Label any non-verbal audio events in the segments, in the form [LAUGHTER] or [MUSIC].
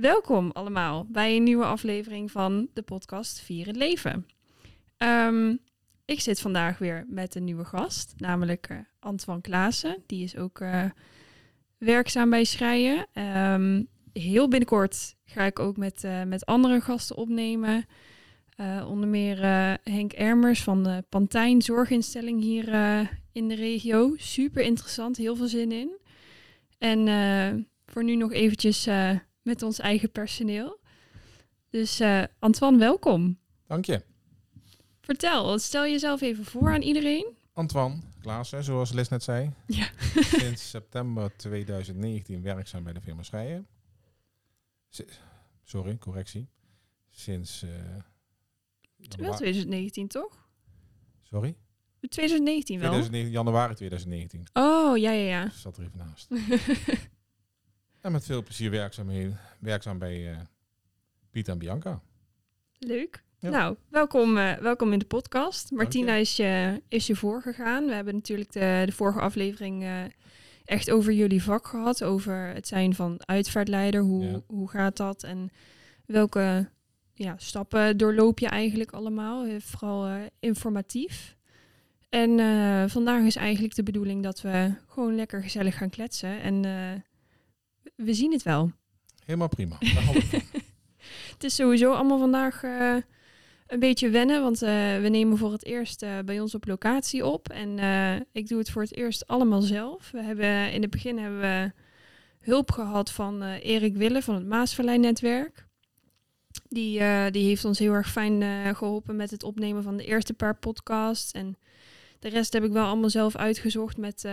Welkom allemaal bij een nieuwe aflevering van de podcast Vier het Leven. Ehm, ik zit vandaag weer met een nieuwe gast, namelijk uh, Antoine Klaassen. Die is ook uh, werkzaam bij Schrijen. Um, heel binnenkort ga ik ook met, uh, met andere gasten opnemen. onder meer Henk Ermers van de Pantijn Zorginstelling hier in de regio. Super interessant, heel veel zin in. En voor nu nog eventjes met ons eigen personeel. Dus uh, Antoine, welkom. Dank je. Vertel, stel jezelf even voor aan iedereen. Antoine Klaassen, zoals Les net zei. Ja. Sinds september 2019 werkzaam bij de firma Schrijen. Sorry, correctie. Sinds... Uh, wel 2019, toch? Sorry? 2019 wel? 2019, januari 2019. Oh, ja, ja, ja. Zat er even naast. [LAUGHS] En met veel plezier werkzaam, werkzaam bij uh, Piet en Bianca. Leuk. Nou, welkom, uh, welkom in de podcast. Martina is je, is je voorgegaan. We hebben natuurlijk de, de vorige aflevering uh, echt over jullie vak gehad. Over het zijn van uitvaartleider. Hoe, ja. hoe gaat dat? En welke ja, stappen doorloop je eigenlijk allemaal? Vooral informatief. En vandaag is eigenlijk de bedoeling dat we gewoon lekker gezellig gaan kletsen. En we zien het wel. Helemaal prima. [LAUGHS] het is sowieso allemaal vandaag uh, een beetje wennen, want uh, we nemen voor het eerst uh, bij ons op locatie op. En ik doe het voor het eerst allemaal zelf. We hebben in het begin hebben we hulp gehad van Erik Wille van het Maasverlijn-netwerk. Die, die heeft ons heel erg fijn geholpen met het opnemen van de eerste paar podcasts. En de rest heb ik wel allemaal zelf uitgezocht met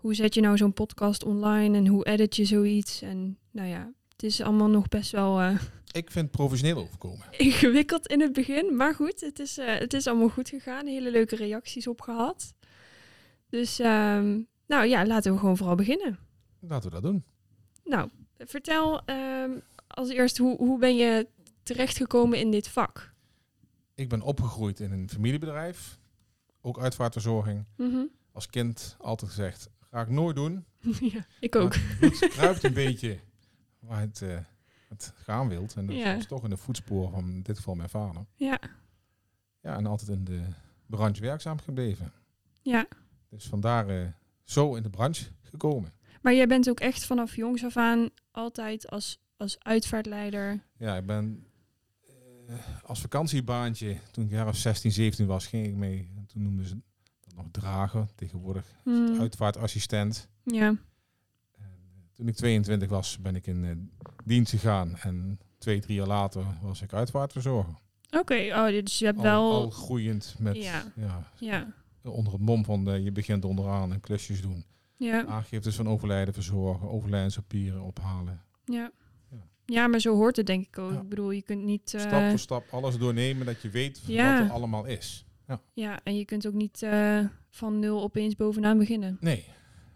hoe zet je nou zo'n podcast online en hoe edit je zoiets? En nou ja, het is allemaal nog best wel. Uh, [LAUGHS] ik vind het professioneel overkomen. Ingewikkeld in het begin, maar goed, het is, uh, het is allemaal goed gegaan. Hele leuke reacties op gehad. Dus um, nou ja, laten we gewoon vooral beginnen. Laten we dat doen. Nou, vertel um, als eerst, hoe, hoe ben je terechtgekomen in dit vak? Ik ben opgegroeid in een familiebedrijf, ook uitvaartverzorging. Mm -hmm. Als kind altijd gezegd, Ga ik nooit doen. [LAUGHS] ja, ik ook. Het kruipt een beetje waar het, uh, het gaan wilt. En dat ja. is toch in de voetspoor van in dit geval mijn vader. Ja. Ja, en altijd in de branche werkzaam gebleven. Ja. Dus vandaar uh, zo in de branche gekomen. Maar jij bent ook echt vanaf jongs af aan altijd als, als uitvaartleider? Ja, ik ben uh, als vakantiebaantje, toen ik jaar of 16, 17 was, ging ik mee. Toen noemden ze nog dragen. Tegenwoordig mm. uitvaartassistent. Ja. En, eh, toen ik 22 was, ben ik in uh, dienst gegaan. En twee, drie jaar later was ik uitvaartverzorger. Oké, oh, dus je hebt wel... Al groeiend met... Ja. ja. ja. Onder het mom van, de, je begint onderaan en klusjes doen. Ja. Aangiftes van overlijden verzorgen, overlijdenspapieren ophalen. Ja. Ja, maar zo hoort het denk ik ook. Ik bedoel, je kunt niet... Uh... Stap voor stap alles doornemen dat je weet ja. wat er allemaal is. Ja, ja en je kunt ook niet uh, van nul opeens bovenaan beginnen. Nee,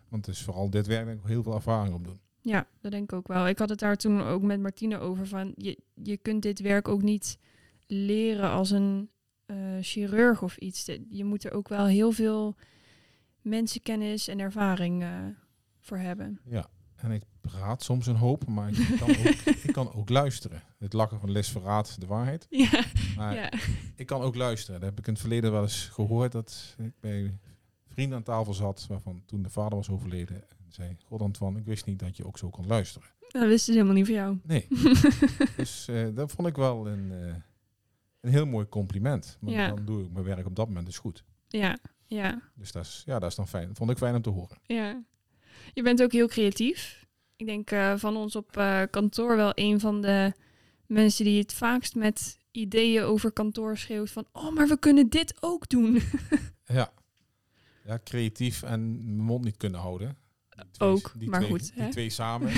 want het is vooral dit werk denk ik heel veel ervaring op doen. Ja, dat denk ik ook wel. Ik had het daar toen ook met Martine over van je, je kunt dit werk ook niet leren als een uh, chirurg of iets. Je moet er ook wel heel veel mensenkennis en ervaring uh, voor hebben. Ja, en ik praat soms een hoop, maar ik kan ook, [LAUGHS] ik kan ook luisteren. Het lachen van Les verraadt de waarheid. Ja. Maar ja. Ik kan ook luisteren. Dat heb ik in het verleden wel eens gehoord dat ik bij vrienden aan tafel zat, waarvan toen de vader was overleden. En zei, god Antoine, ik wist niet dat je ook zo kon luisteren. Dat wist ze helemaal niet van jou. Nee. [LAUGHS] dus uh, dat vond ik wel een, uh, een heel mooi compliment. Maar ja. dan doe ik mijn werk op dat moment dus goed. Ja, ja. Dus dat is, ja, dat is dan fijn. Vond ik fijn om te horen. Ja. Je bent ook heel creatief. Ik denk uh, van ons op kantoor wel een van de mensen die het vaakst met ideeën over kantoor schreeuwt van oh, maar we kunnen dit ook doen. [LAUGHS] ja. ja, creatief en mijn mond niet kunnen houden. Twee, ook, die maar twee, goed. Die hè? twee samen.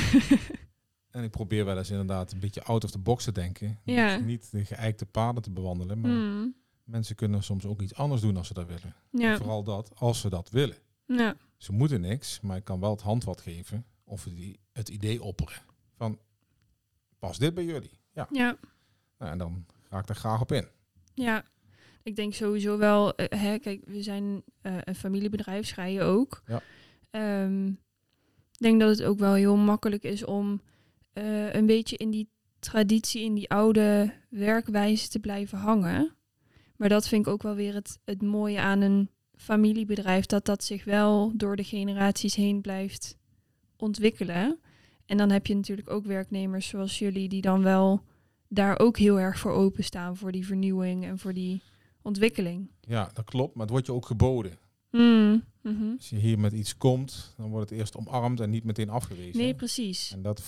[LAUGHS] en ik probeer wel eens inderdaad een beetje out of the box te denken. Ja. Niet de geëikte paden te bewandelen, maar mm. mensen kunnen soms ook iets anders doen als ze dat willen. Ja. Vooral dat, als ze dat willen. Ja. Ze moeten niks, maar ik kan wel het handvat geven of die, het idee opperen van pas dit bij jullie. Ja. ja. Nou, en dan ga ik er graag op in. Ja, ik denk sowieso wel, uh, hè, kijk, we zijn uh, een familiebedrijf, schrijven ook. Ja. Um, ik denk dat het ook wel heel makkelijk is om eh, een beetje in die traditie, in die oude werkwijze te blijven hangen. Maar dat vind ik ook wel weer het, het mooie aan een familiebedrijf, dat dat zich wel door de generaties heen blijft ontwikkelen. En dan heb je natuurlijk ook werknemers zoals jullie, die dan wel daar ook heel erg voor openstaan, voor die vernieuwing en voor die ontwikkeling. Ja, dat klopt, maar het wordt je ook geboden. Mm, mhm. Als je hier met iets komt, dan wordt het eerst omarmd en niet meteen afgewezen. Nee, precies. En dat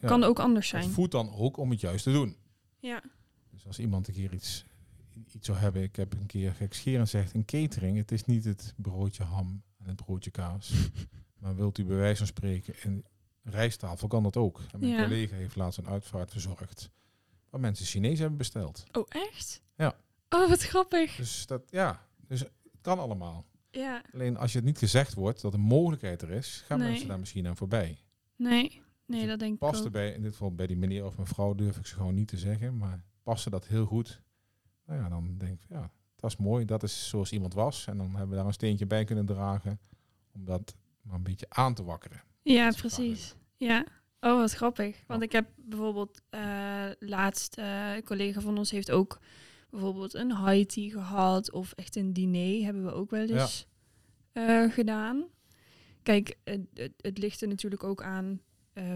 ja, Kan ook anders zijn. voedt dan ook om het juist te doen. Ja. Dus als iemand een keer iets, iets zou hebben, ik heb een keer gekscherend gezegd, een catering, het is niet het broodje ham en het broodje kaas. [LAUGHS] maar wilt u bij wijze van spreken een rijsttafel, kan dat ook. En mijn Ja. collega heeft laatst een uitvaart verzorgd, waar mensen Chinees hebben besteld. Oh, echt? Ja. Oh, wat grappig. Dus dat, ja, dus het kan allemaal. Ja. Alleen als je het niet gezegd wordt dat een mogelijkheid er is, gaan Nee. mensen daar misschien aan voorbij. Nee. Nee, het dat denk ik Past ook. erbij, in dit geval bij die meneer of mevrouw durf ik ze gewoon niet te zeggen, maar paste dat heel goed. Nou ja, dan denk ik, ja, dat is mooi, dat is zoals iemand was. En dan hebben we daar een steentje bij kunnen dragen om dat maar een beetje aan te wakkeren. Ja, precies. Ja. Oh, wat grappig. Want ik heb bijvoorbeeld eh, laatst, eh, een collega van ons heeft ook bijvoorbeeld een high tea gehad of echt een diner hebben we ook wel eens eh, gedaan. Kijk, het, het, het ligt er natuurlijk ook aan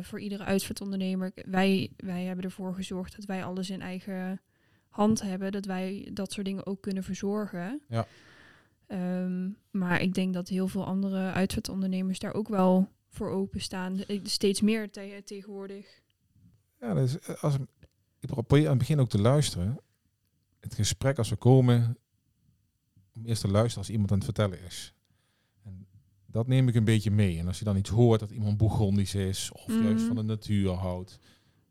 voor iedere uitvaartondernemer. Wij, wij hebben ervoor gezorgd dat wij alles in eigen hand hebben, dat wij dat soort dingen ook kunnen verzorgen. Ja. Ehm, maar ik denk dat heel veel andere uitvaartondernemers daar ook wel voor openstaan. Eh, Steeds meer te- tegenwoordig. Ja, dus eh, als, ik probeer aan het begin ook te luisteren. Het gesprek als we komen, om eerst te luisteren als iemand aan het vertellen is. En dat neem ik een beetje mee. En als je dan iets hoort dat iemand Bourgondisch is of Mhm. juist van de natuur houdt,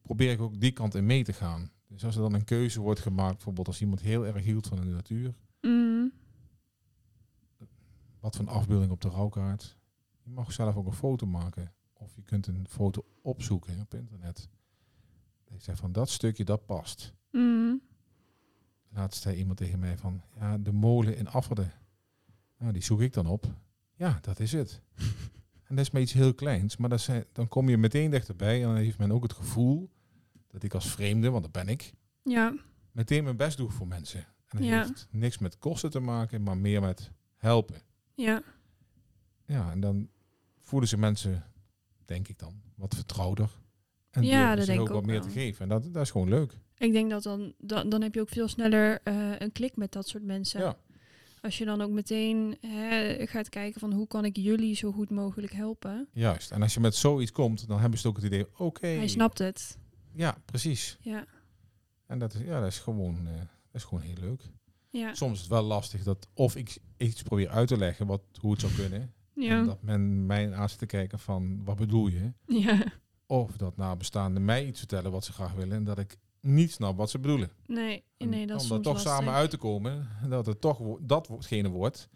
probeer ik ook die kant in mee te gaan. Dus als er dan een keuze wordt gemaakt, bijvoorbeeld als iemand heel erg hield van de natuur, Mm, wat voor een afbeelding op de rouwkaart. Je mag zelf ook een foto maken. Of je kunt een foto opzoeken op internet. Ik zeg van dat stukje, dat past. mm, Laatst zei iemand tegen mij van, ja, de molen in Afferden. Nou, die zoek ik dan op. Ja, dat is het. [LAUGHS] en dat is maar iets heel kleins, maar dat zijn, dan kom je meteen dichterbij en dan heeft men ook het gevoel dat ik als vreemde, want dat ben ik, ja, meteen mijn best doe voor mensen. En dat Ja. heeft niks met kosten te maken, maar meer met helpen. ja, Ja, en dan voelen ze mensen, denk ik dan, wat vertrouwder. En Ja, dat denk ook ik wat meer wel. te geven. En dat, dat is gewoon leuk. ik denk dat dan, dan, dan heb je ook veel sneller eh, een klik met dat soort mensen. Ja. Als je dan ook meteen hè, gaat kijken van hoe kan ik jullie zo goed mogelijk helpen. Juist. En als je met zoiets komt, dan hebben ze ook het idee, oké. Hij snapt het. Ja, precies. Ja, En dat is, ja, dat is, gewoon, eh, dat is gewoon heel leuk. ja, Soms is het wel lastig dat of ik iets probeer uit te leggen wat, hoe het zou kunnen. En ja, dat men mij aan zit te kijken van, wat bedoel je? ja. Of dat nabestaanden mij iets vertellen wat ze graag willen en dat ik niet snap wat ze bedoelen. Nee, nee, dat om is er soms toch lastig. samen uit te komen, dat het toch wo- datgene wordt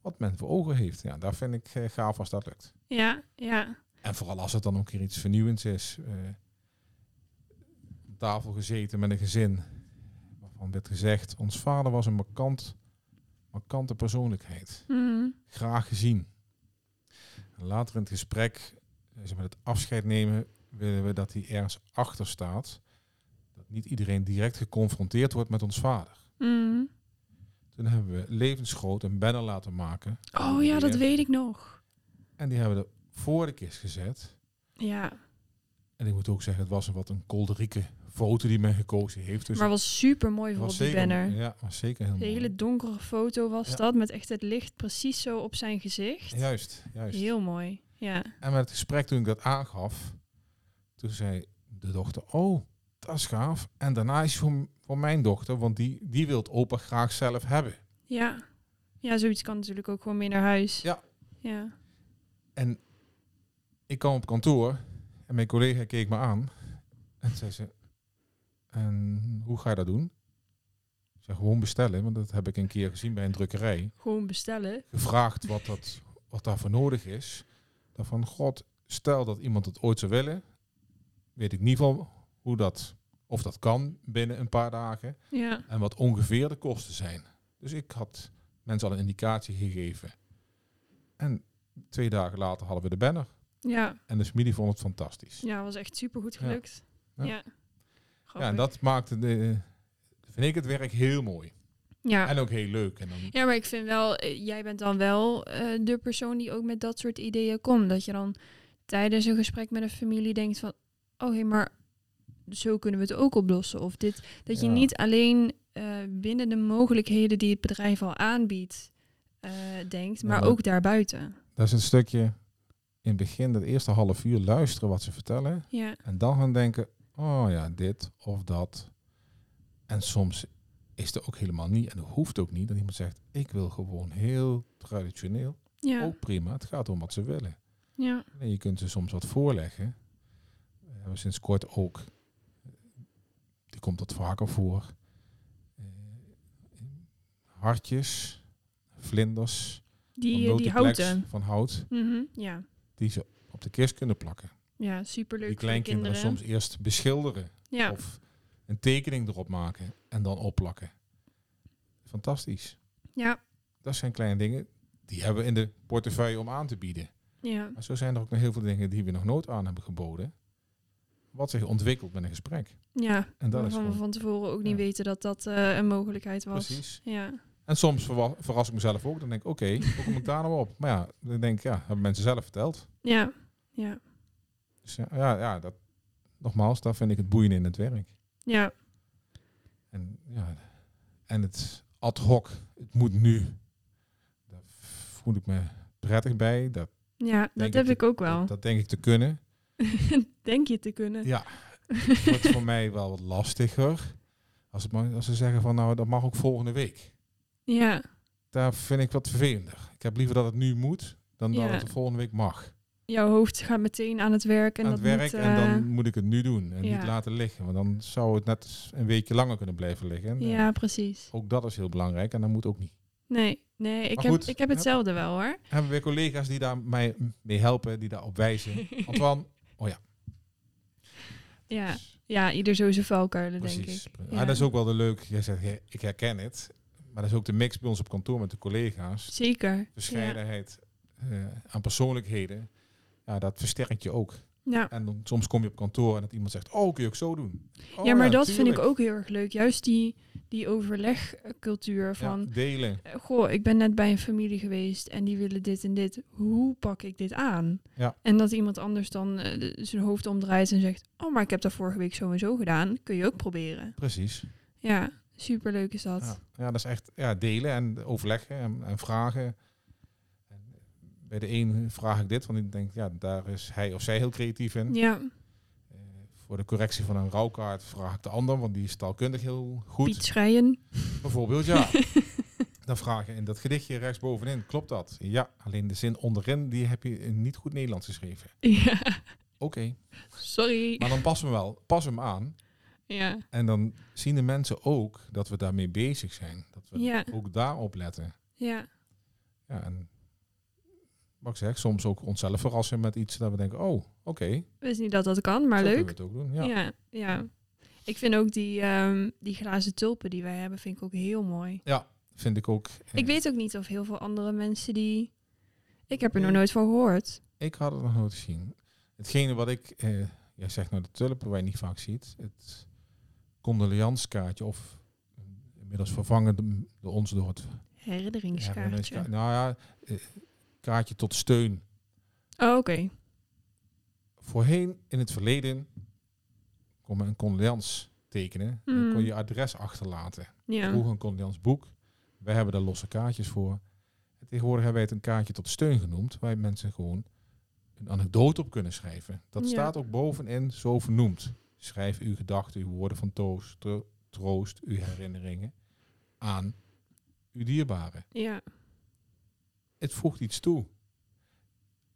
wat men voor ogen heeft. Ja, daar vind ik eh, gaaf als dat lukt. Ja, ja, En vooral als het dan ook keer iets vernieuwends is. eh, tafel gezeten met een gezin. Waarvan werd gezegd, ons vader was een markant, markante persoonlijkheid. mm, Graag gezien. Later in het gesprek, eh, zeg maar het afscheid nemen, willen we dat hij ergens achter staat. Dat niet iedereen direct geconfronteerd wordt met ons vader. mm. Toen hebben we levensgroot een banner laten maken. Oh ja, dat weet ik nog. En die hebben we voor de kist gezet. Ja, En ik moet ook zeggen, het was een wat een kolderieke foto die men gekozen heeft. Dus maar was super mooi voor op die zeker, banner. Ja, was zeker heel Een mooi. hele donkere foto was Ja. dat, met echt het licht precies zo op zijn gezicht. Juist, juist. Heel mooi, ja. En met het gesprek toen ik dat aangaf, toen zei de dochter, oh, dat is gaaf. En daarna is voor, voor mijn dochter, want die, die wil het opa graag zelf hebben. Ja. Ja, zoiets kan natuurlijk ook gewoon mee naar huis. Ja. Ja. En ik kwam op kantoor en mijn collega keek me aan en zei ze, en hoe ga je dat doen? Ik zei, gewoon bestellen, want dat heb ik een keer gezien bij een drukkerij. Gewoon bestellen. Gevraagd wat, dat, wat daarvoor nodig is. Dan van, god, stel dat iemand het ooit zou willen, weet ik niet van hoe dat, of dat kan binnen een paar dagen. Ja. En wat ongeveer de kosten zijn. Dus ik had mensen al een indicatie gegeven. En twee dagen later hadden we de banner. Ja, En de familie vond het fantastisch. ja, was echt super goed gelukt. Ja. Ja. Ja, en dat maakte de, vind ik het werk heel mooi. ja. En ook heel leuk. En dan, Ja, maar ik vind wel, eh, jij bent dan wel eh, de persoon die ook met dat soort ideeën komt. Dat je dan tijdens een gesprek met een familie denkt van, oh hé, maar zo kunnen we het ook oplossen. Of dit, dat je Ja. niet alleen eh, binnen de mogelijkheden die het bedrijf al aanbiedt denkt, maar maar- ook daarbuiten. dat is een stukje in het begin, dat eerste half uur, luisteren wat ze vertellen. Ja, En dan gaan denken, oh ja, dit of dat. En soms is het ook helemaal niet, en dat hoeft ook niet, dat iemand zegt, ik wil gewoon heel traditioneel. ja, Ook prima, het gaat om wat ze willen. ja, En je kunt ze soms wat voorleggen. We hebben sinds kort ook, die komt dat vaker voor, eh, hartjes, vlinders, die, van eh, die houten. van hout, Mhm, ja. Die ze op de kist kunnen plakken. ja, superleuk die voor de kleinkinderen kinderen. soms eerst beschilderen Ja, of een tekening erop maken en dan opplakken. Fantastisch. ja, Dat zijn kleine dingen die hebben we in de portefeuille om aan te bieden. ja, Maar zo zijn er ook nog heel veel dingen die we nog nooit aan hebben geboden. Wat zich ontwikkelt met een gesprek. ja. En dat is Waarvan we gewoon, van tevoren ook niet Ja. weten dat dat eh, een mogelijkheid was. precies. Ja, En soms verras ik mezelf ook. Dan denk ik, oké, hoe kom ik daar nou op? Maar ja, dan denk ik, ja, hebben mensen zelf verteld. ja, ja, Dus ja, ja, ja dat, nogmaals, dat vind ik het boeiende in het werk. ja, En, ja, en het ad hoc, het moet nu. Daar voel ik me prettig bij. Dat, ja dat heb ik ik ook wel. dat, dat denk ik te kunnen. [LAUGHS] Denk je te kunnen? Ja, het wordt voor mij wel wat lastiger. Als, het als ze zeggen van nou, dat mag ook volgende week. Ja, Daar vind ik wat vervelender. Ik heb liever dat het nu moet, dan Ja. dat het de volgende week mag. jouw hoofd gaat meteen aan het werk. En aan dat het werk moet, en dan eh, moet ik het nu doen en ja. niet laten liggen. Want dan zou het net een weekje langer kunnen blijven liggen. En, eh, Ja, precies. Ook dat is heel belangrijk en dat moet ook niet. Nee, nee ik, heb, ik heb ja. hetzelfde wel hoor. Hebben we weer collega's die daar mij mee helpen, die daarop wijzen. [LAUGHS] Antoine, Ja, ja ieder zo zijn valkuilen, denk ik. Ah, Ja. dat is ook wel de leuk. Jij zegt, ja, ik herken het. Maar dat is ook de mix bij ons op kantoor met de collega's. Zeker. verscheidenheid eh, aan persoonlijkheden, ja, dat versterkt je ook. Ja. En dan, soms kom je op kantoor en dat iemand zegt, oh, kun je ook zo doen? Oh, ja, maar dat vind ik ook heel erg leuk. Juist die, die overlegcultuur Ja, van... delen. eh, Goh, ik ben net bij een familie geweest en die willen dit en dit. Hoe pak ik dit aan? Ja. En dat iemand anders dan eh, de- zijn hoofd omdraait en zegt... Oh, maar ik heb dat vorige week zo en zo gedaan. Kun je ook proberen. Precies. Ja, superleuk is dat. Ja. ja, dat is echt ja, delen en overleggen en, en vragen. En bij de een vraag ik dit, want ik denk, ja, daar is hij of zij heel creatief in. Ja, Eh, voor de correctie van een rouwkaart vraag ik de ander, want die is taalkundig heel goed. Piet Schrijen. Bijvoorbeeld, ja. [LAUGHS] Dan vraag je in dat gedichtje rechtsbovenin, klopt dat? Ja, alleen de zin onderin, die heb je in niet goed Nederlands geschreven. Ja, Oké, sorry. maar dan passen we wel, pas hem aan. Ja, En dan zien de mensen ook dat we daarmee bezig zijn. Dat we Ja. ook daarop letten. ja, Ja, en wat ik zeg, soms ook onszelf verrassen met iets dat we denken, oh, oké, wist niet dat dat kan, maar zo kunnen leuk. we het ook doen. Ja. Ja. ja, Ik vind ook die, ehm, die glazen tulpen die wij hebben, vind ik ook heel mooi. Ja, vind ik ook. eh, Ik weet ook niet of heel veel andere mensen die... Ik heb er nog nooit van gehoord. Ik had het nog nooit gezien. Hetgene wat ik, eh, jij zegt nou de tulpen waar je niet vaak ziet, het condoleanskaartje of inmiddels vervangen de- ons door het Herinneringskaartje. herinneringskaartje. Nou ja, eh, kaartje tot steun. Oh, oké. Voorheen in het verleden kon men een condolens tekenen. En dan kon je adres achterlaten. Ja. Vroeger een condolensboek. Wij hebben daar losse kaartjes voor. En tegenwoordig hebben wij het een kaartje tot steun genoemd, waar mensen gewoon een anekdote op kunnen schrijven. Dat Ja. staat ook bovenin zo vernoemd. Schrijf uw gedachten, uw woorden van toos- tro- troost, uw herinneringen aan uw dierbaren. Ja. Het voegt iets toe.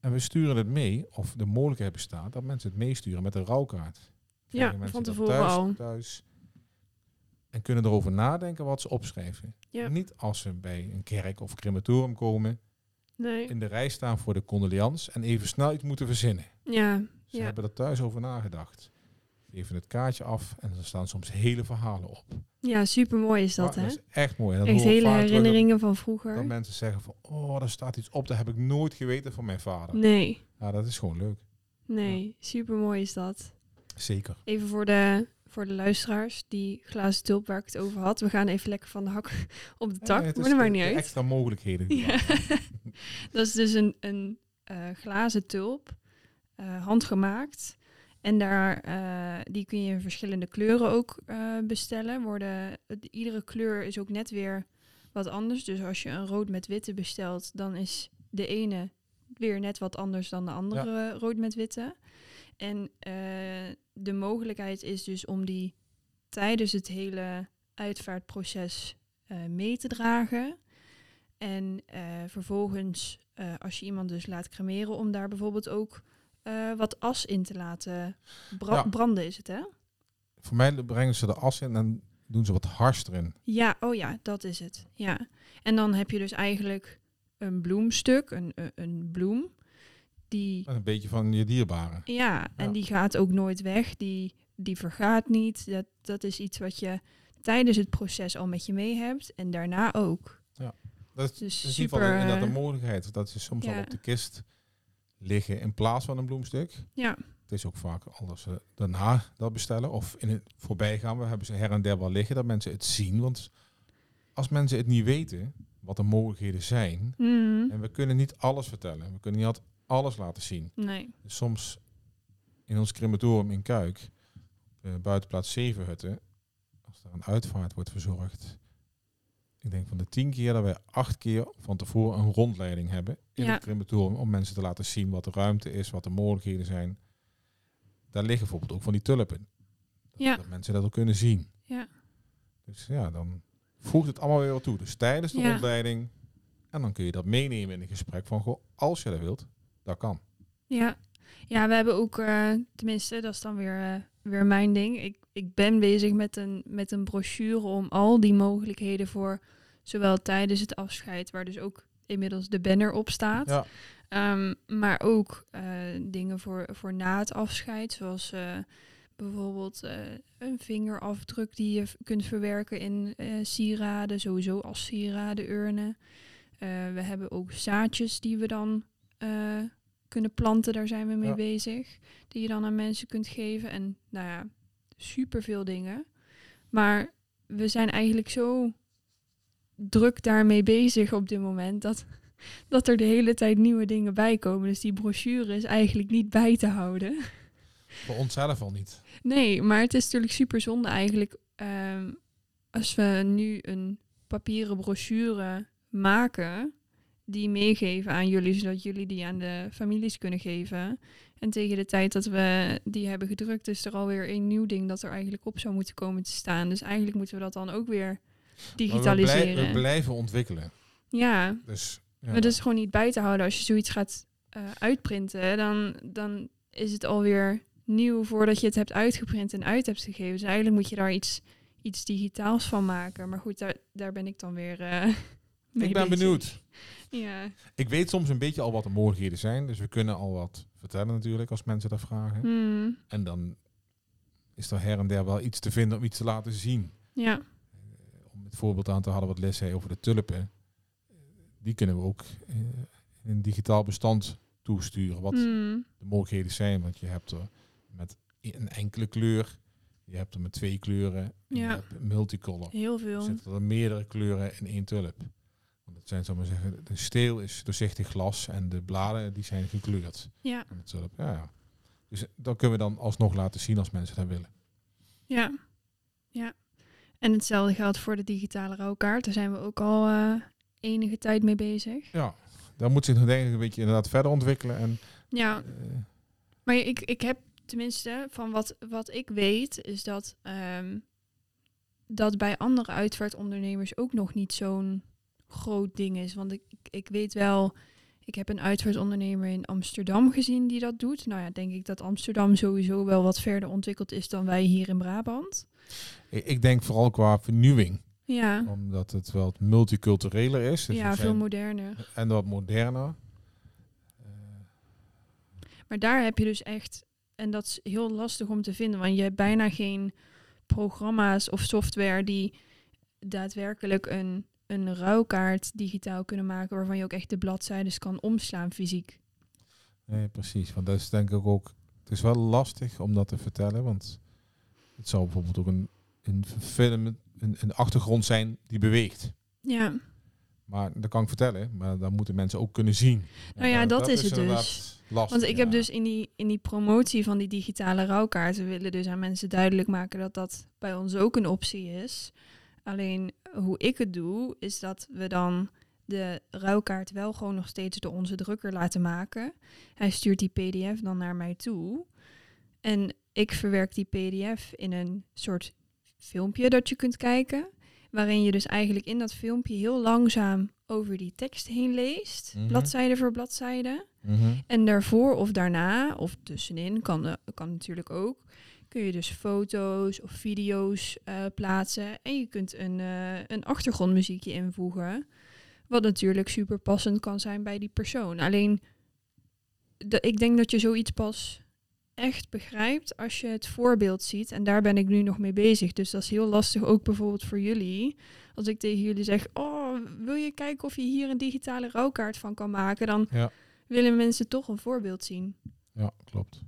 En we sturen het mee, of de mogelijkheid bestaat dat mensen het meesturen met een rouwkaart. Ja, van tevoren thuis, al. thuis en kunnen erover nadenken wat ze opschrijven. Ja. Niet als ze bij een kerk of crematorium komen, Nee. in de rij staan voor de condoleans en even snel iets moeten verzinnen. Ja. Ze Ja. hebben er thuis over nagedacht. Geven het kaartje af en er staan soms hele verhalen op. Ja, super mooi is dat, hè? is echt mooi. En dat Echt hele herinneringen van Dat, vroeger. dat mensen zeggen van, oh, daar staat iets op. Dat heb ik nooit geweten van mijn vader. Nee, Ja, dat is gewoon leuk. nee, super mooi is dat. Zeker. Even voor de, voor de luisteraars, die glazen tulp waar ik het over had. We gaan even lekker van de hak [LAUGHS] op de tak, Ja, het maar dat maakt niet uit. Extra mogelijkheden. Ja. [LAUGHS] Dat is dus een, een eh, glazen tulp, eh, handgemaakt. En daar, eh, die kun je in verschillende kleuren ook eh, bestellen. Worden, iedere kleur is ook net weer wat anders. Dus als je een rood met witte bestelt, dan is de ene weer net wat anders dan de andere rood met witte. En eh, de mogelijkheid is dus om die tijdens het hele uitvaartproces mee te dragen. En vervolgens, als je iemand dus laat cremeren, om daar bijvoorbeeld ook eh, wat as in te laten bra- Ja. branden, is het hè? Voor mij brengen ze de as in en dan doen ze wat hars erin. Ja, oh ja, dat is het. Ja. En dan heb je dus eigenlijk een bloemstuk, een, een, een bloem, die, Dat een beetje van je dierbare. ja, en Ja. die gaat ook nooit weg, die, die vergaat niet. Dat, dat is iets wat je tijdens het proces al met je mee hebt en daarna ook. Dat is, Dus dat is in ieder super, inderdaad eh, een mogelijkheid. Dat ze soms ja. al op de kist liggen in plaats van een bloemstuk. Ja, Het is ook vaak als ze daarna dat bestellen of in het voorbijgaan. We hebben ze her en der wel liggen dat mensen het zien. Want als mensen het niet weten wat de mogelijkheden zijn. Mhm. En we kunnen niet alles vertellen. We kunnen niet altijd alles laten zien. nee. Dus soms in ons crematorium in Kuik, eh, buitenplaats Zevenhutten, als er een uitvaart wordt verzorgd. Ik denk van de tien keer dat wij acht keer van tevoren een rondleiding hebben in Ja. het crematorium om mensen te laten zien wat de ruimte is, wat de mogelijkheden zijn. Daar liggen bijvoorbeeld ook van die tulpen. Dat, Ja. dat mensen dat ook kunnen zien. Ja. Dus ja, dan voegt het allemaal weer wat toe. Dus tijdens de Ja. rondleiding. En dan kun je dat meenemen in een gesprek van, goh, als je dat wilt, dat kan. Ja, ja we hebben ook, eh, tenminste, dat is dan weer, eh, weer mijn ding. Ik, ik ben bezig met een, met een brochure om al die mogelijkheden voor zowel tijdens het afscheid, waar dus ook inmiddels de banner op staat, Ja. Ehm, maar ook eh, dingen voor, voor na het afscheid, zoals eh, bijvoorbeeld eh, een vingerafdruk die je kunt verwerken in sieraden, sowieso als sieraden, urnen. We hebben ook zaadjes die we dan kunnen planten, daar zijn we mee Ja. bezig. Die je dan aan mensen kunt geven. En nou ja, superveel dingen. Maar we zijn eigenlijk zo druk daarmee bezig op dit moment dat, [LAUGHS] dat er de hele tijd nieuwe dingen bij komen. Dus die brochure is eigenlijk niet bij te houden. [LAUGHS] Voor onszelf al niet. Nee, maar het is natuurlijk super zonde eigenlijk ehm, als we nu een papieren brochure maken die meegeven aan jullie, zodat jullie die aan de families kunnen geven. En tegen de tijd dat we die hebben gedrukt, is er alweer een nieuw ding dat er eigenlijk op zou moeten komen te staan. Dus eigenlijk moeten we dat dan ook weer we, digitaliseren. blij- we blijven ontwikkelen. ja, Dus, ja. maar dat is gewoon niet bij te houden. Als je zoiets gaat eh, uitprinten, dan, dan is het alweer nieuw voordat je het hebt uitgeprint en uit hebt gegeven. Dus eigenlijk moet je daar iets, iets digitaals van maken. Maar goed, daar, daar ben ik dan weer eh ik ben benieuwd. Ja. Ik weet soms een beetje al wat de mogelijkheden zijn. Dus we kunnen al wat vertellen natuurlijk als mensen dat vragen. Hmm. En dan is er her en der wel iets te vinden om iets te laten zien. ja. Om het voorbeeld aan te halen wat Les zei over de tulpen. Die kunnen we ook eh, in een digitaal bestand toesturen. Wat Hmm. de mogelijkheden zijn. Want je hebt er met een enkele kleur. Je hebt er met twee kleuren. en Ja. Je hebt multicolor. Heel Er veel. zitten er meerdere kleuren in één tulp. Het zijn, zal maar zeggen, de steel is doorzichtig glas en de bladen die zijn gekleurd. Ja. tulp. Ja, ja. Dus dat kunnen we dan alsnog laten zien als mensen dat willen. Ja. Ja. En hetzelfde geldt voor de digitale rouwkaart. Daar zijn we ook al eh, enige tijd mee bezig. Ja, daar moet zich nog denk ik een beetje inderdaad verder ontwikkelen. En, Ja, eh, Maar ik, ik heb tenminste van wat, wat ik weet, is dat, ehm, dat bij andere uitvaartondernemers ook nog niet zo'n groot ding is. Want ik, ik, weet wel, ik heb een uitvaartondernemer in Amsterdam gezien die dat doet. Nou ja, denk ik dat Amsterdam sowieso wel wat verder ontwikkeld is dan wij hier in Brabant. ik, denk vooral qua vernieuwing. Ja, Omdat het wel het multicultureler is. Dus ja veel moderner. En wat moderner. Maar daar heb je dus echt, en dat is heel lastig om te vinden, want je hebt bijna geen programma's of software die daadwerkelijk een, een rouwkaart digitaal kunnen maken, waarvan je ook echt de bladzijden kan omslaan fysiek. Nee, precies. Want dat is denk ik ook... Het is wel lastig om dat te vertellen, want het zou bijvoorbeeld ook een, een film, een, een achtergrond zijn die beweegt. Ja, Maar dat kan ik vertellen, maar dan moeten mensen ook kunnen zien. Nou ja, En dat is het dus. Lastig, want ik heb dus in die, in die promotie van die digitale rouwkaarten willen dus aan mensen duidelijk maken dat dat bij ons ook een optie is. Alleen hoe ik het doe, is dat we dan de rouwkaart wel gewoon nog steeds door onze drukker laten maken. Hij stuurt die PDF dan naar mij toe. En ik verwerk die PDF in een soort filmpje dat je kunt kijken. Waarin je dus eigenlijk in dat filmpje heel langzaam over die tekst heen leest. Mhm. Bladzijde voor bladzijde. Mhm. En daarvoor of daarna, of tussenin, kan, eh, kan natuurlijk ook, kun je dus foto's of video's eh, plaatsen. En je kunt een, eh, een achtergrondmuziekje invoegen. Wat natuurlijk super passend kan zijn bij die persoon. Alleen, de, ik denk dat je zoiets pas echt begrijpt als je het voorbeeld ziet. En daar ben ik nu nog mee bezig. Dus dat is heel lastig ook bijvoorbeeld voor jullie. Als ik tegen jullie zeg, oh, wil je kijken of je hier een digitale rouwkaart van kan maken? Dan Ja. willen mensen toch een voorbeeld zien. Ja, klopt.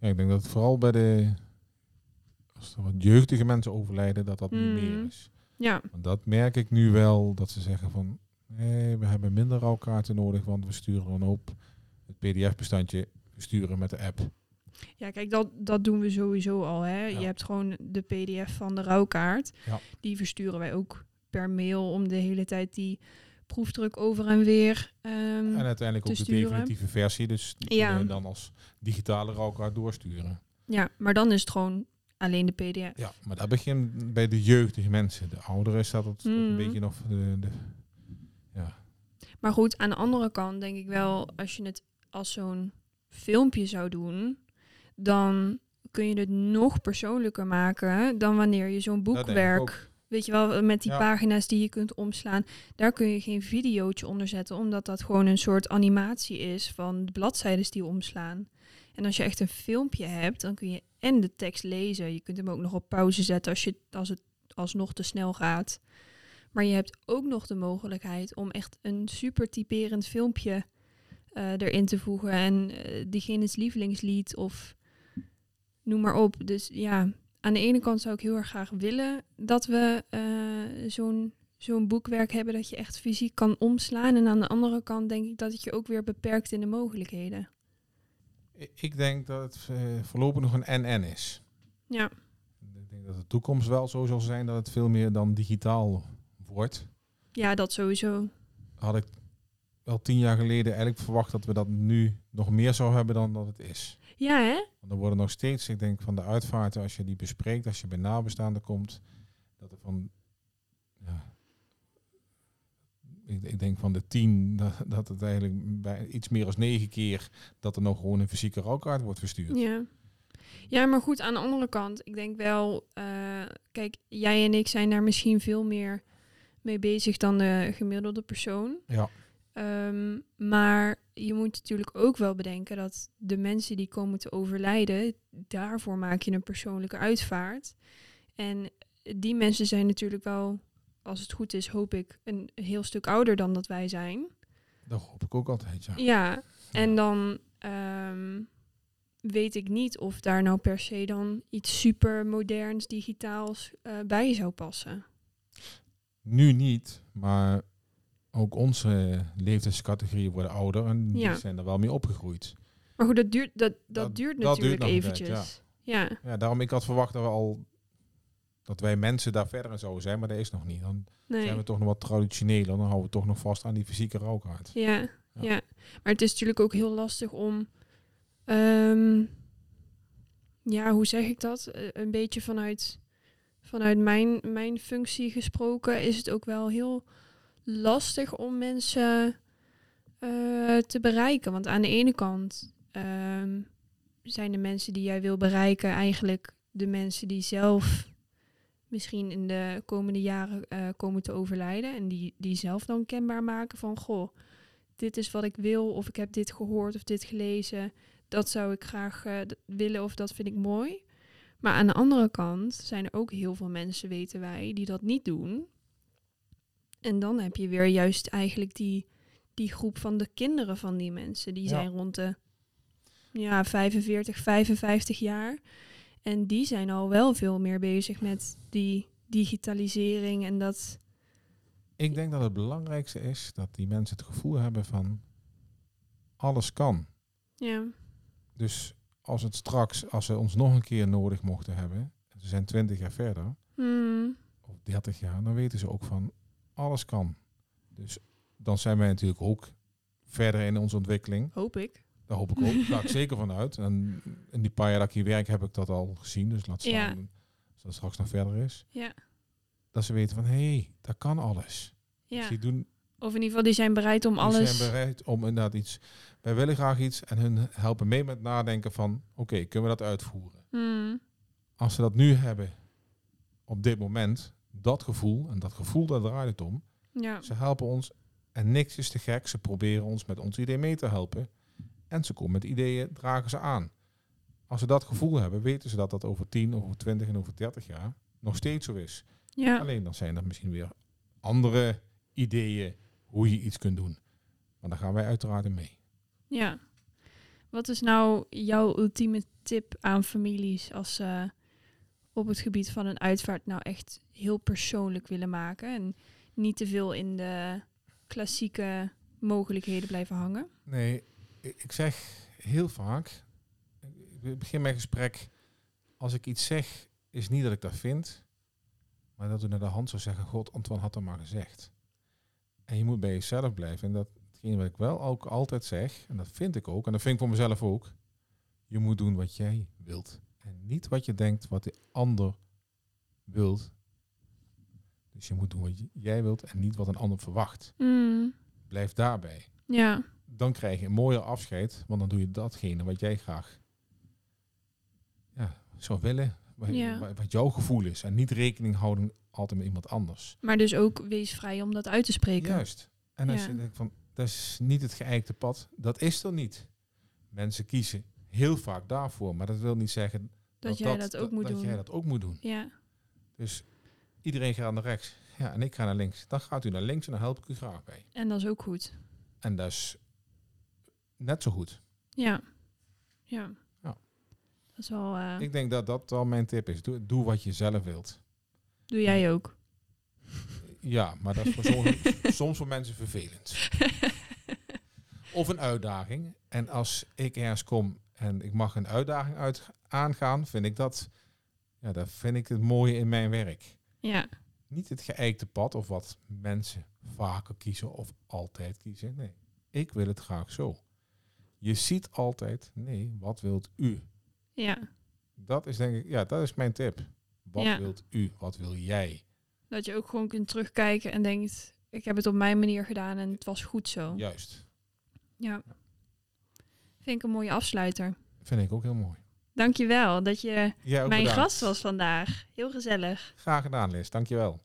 Ja, ik denk dat het vooral bij de als er wat jeugdige mensen overlijden, dat dat nu Mhm. meer is. Ja, Want dat merk ik nu wel, dat ze zeggen van nee, we hebben minder rouwkaarten nodig, want we sturen dan op het pdf-bestandje sturen met de app. ja kijk, dat, dat doen we sowieso al. Hè. Ja. Je hebt gewoon de pdf van de rouwkaart. Ja. Die versturen wij ook per mail om de hele tijd die proefdruk over en weer. ehm, En uiteindelijk te ook de sturen. definitieve versie, dus die Ja. kunnen we dan als digitale rouwkaart doorsturen. ja, maar dan is het gewoon alleen de pdf. Ja, maar dat begint bij de jeugdige mensen. De ouderen staat het Mhm. een beetje nog de, de ja, Maar goed, aan de andere kant denk ik wel, als je het als zo'n filmpje zou doen, dan kun je het nog persoonlijker maken dan wanneer je zo'n boekwerk. Weet je wel, met die Ja. pagina's die je kunt omslaan, daar kun je geen videootje onder zetten, omdat dat gewoon een soort animatie is van de bladzijden die omslaan. En als je echt een filmpje hebt, dan kun je en de tekst lezen. Je kunt hem ook nog op pauze zetten als, je, als het alsnog te snel gaat. Maar je hebt ook nog de mogelijkheid om echt een super typerend filmpje eh, erin te voegen. En eh diegene's lievelingslied of noem maar op. Dus ja, aan de ene kant zou ik heel erg graag willen dat we eh, zo'n zo'n boekwerk hebben dat je echt fysiek kan omslaan. En aan de andere kant denk ik dat het je ook weer beperkt in de mogelijkheden. Ik denk dat het eh, voorlopig nog een NN is. Ja, Ik denk dat de toekomst wel zo zal zijn dat het veel meer dan digitaal wordt. ja dat sowieso. Had ik wel tien jaar geleden eigenlijk verwacht dat we dat nu nog meer zou hebben dan dat het is. Ja, hè? Want er worden nog steeds, ik denk van de uitvaarten, als je die bespreekt, als je bij nabestaanden komt, dat er van, ja, ik, ik denk van de tien, dat, dat het eigenlijk bij iets meer dan negen keer dat er nog gewoon een fysieke rouwkaart wordt verstuurd. Ja. Ja, maar goed, aan de andere kant, ik denk wel, eh, kijk, jij en ik zijn daar misschien veel meer mee bezig dan de gemiddelde persoon. Ja. Ehm, maar je moet natuurlijk ook wel bedenken dat de mensen die komen te overlijden, daarvoor maak je een persoonlijke uitvaart. En die mensen zijn natuurlijk wel, als het goed is, hoop ik, een heel stuk ouder dan dat wij zijn. Dat hoop ik ook altijd, ja. Ja, en dan ehm, weet ik niet of daar nou per se dan iets super moderns, digitaals eh, bij zou passen. Nu niet, maar ook onze leeftijdscategorieën worden ouder en Ja. die zijn er wel mee opgegroeid. Maar goed, dat duurt, dat, dat, Dat- duurt dat duurt natuurlijk tijd, eventjes. ja. Ja, daarom ik had verwacht dat we al dat wij mensen daar verder in zouden zijn, maar dat is nog niet. Dan nee. zijn we toch nog wat traditioneler, dan houden we toch nog vast aan die fysieke rouwkaart. Ja, Ja. ja. Maar het is natuurlijk ook heel lastig om. ehm, ja, hoe zeg ik dat? Eh, een beetje vanuit, vanuit mijn, mijn functie gesproken is het ook wel heel lastig om mensen eh, te bereiken. Want aan de ene kant ehm, zijn de mensen die jij wil bereiken eigenlijk de mensen die zelf misschien in de komende jaren eh, komen te overlijden. En die, die zelf dan kenbaar maken van goh, dit is wat ik wil, of ik heb dit gehoord of dit gelezen. Dat zou ik graag eh, willen of dat vind ik mooi. Maar aan de andere kant zijn er ook heel veel mensen, weten wij, die dat niet doen. En dan heb je weer juist eigenlijk die, die groep van de kinderen van die mensen. Die Ja. zijn rond de ja, 45, 55 jaar. En die zijn al wel veel meer bezig met die digitalisering en dat... Ik denk dat het belangrijkste is dat die mensen het gevoel hebben van alles kan. Ja, Dus als het straks, als ze ons nog een keer nodig mochten hebben, ze zijn 20 jaar verder, Hmm. of 30 jaar, dan weten ze ook van alles kan. Dus dan zijn wij natuurlijk ook verder in onze ontwikkeling. hoop ik. Daar hoop ik ook. Daar ik zeker van uit. En in die paar jaar dat ik hier werk heb ik dat al gezien. Dus laat staan Ja. als dat straks nog verder is. Ja. Dat ze weten van, hé, hey, dat kan alles. Dus Ja. die doen, Of in ieder geval, die zijn bereid om die alles... zijn bereid om inderdaad iets... Wij willen graag iets en hun helpen mee met nadenken van... Oké, kunnen we dat uitvoeren? Hmm. Als ze dat nu hebben, op dit moment, dat gevoel... En dat gevoel, daar draait het om. Ja. Ze helpen ons en niks is te gek. Ze proberen ons met ons idee mee te helpen. En ze komen met ideeën, dragen ze aan. Als ze dat gevoel hebben, weten ze dat dat over 10, over 20 en over 30 jaar nog steeds zo is. Ja. Alleen dan zijn er misschien weer andere ideeën hoe je iets kunt doen. Maar daar gaan wij uiteraard in mee. Ja. Wat is nou jouw ultieme tip aan families als ze op het gebied van een uitvaart nou echt heel persoonlijk willen maken en niet te veel in de klassieke mogelijkheden blijven hangen? Nee, ik zeg heel vaak, ik begin mijn gesprek, als ik iets zeg, is niet dat ik dat vind, maar dat u naar de hand zou zeggen, God, Antoine had dat maar gezegd. En je moet bij jezelf blijven. En datgene wat ik wel ook altijd zeg, en dat vind ik ook, en dat vind ik voor mezelf ook, je moet doen wat jij wilt. En niet wat je denkt wat de ander wilt. Dus je moet doen wat jij wilt en niet wat een ander verwacht. Mm, Blijf daarbij ja, dan krijg je een mooier afscheid, want dan doe je datgene wat jij graag ja, zou willen, wat, Ja. wat- jouw gevoel is. En niet rekening houden altijd met iemand anders. maar dus ook wees vrij om dat uit te spreken. Juist. En als Ja. je denkt van, dat is niet het geëikte pad, dat is er niet. Mensen kiezen heel vaak daarvoor, maar dat wil niet zeggen dat, jij dat ook moet dat doen. jij dat ook moet doen. Ja, Dus iedereen gaat naar rechts. Ja, en ik ga naar links. Dan gaat u naar links en dan help ik u graag bij. en dat is ook goed. En dat is net zo goed. Ja, ja. Ja. Dat is wel. eh, Ik denk dat dat wel mijn tip is. Doe, doe wat je zelf wilt. doe jij ook. Ja, maar dat is voor soms, [LAUGHS] soms voor mensen vervelend. [LAUGHS] Of een uitdaging. En als ik ergens kom en ik mag een uitdaging uit aangaan, vind ik dat, ja, dat vind ik het mooie in mijn werk. Ja, Niet het geëikte pad of wat mensen vaker kiezen of altijd kiezen. Nee, ik wil het graag zo. Je ziet altijd, nee, wat wilt u? ja. Dat is denk ik, ja, dat is mijn tip. Wat Ja. wilt u? Wat wil jij? Dat je ook gewoon kunt terugkijken en denkt: ik heb het op mijn manier gedaan en het was goed zo. Juist. Ja. Vind ik een mooie afsluiter. Vind ik ook heel mooi. Dankjewel dat je mijn bedankt. gast was vandaag. Heel gezellig. Graag gedaan, Liz. Dankjewel.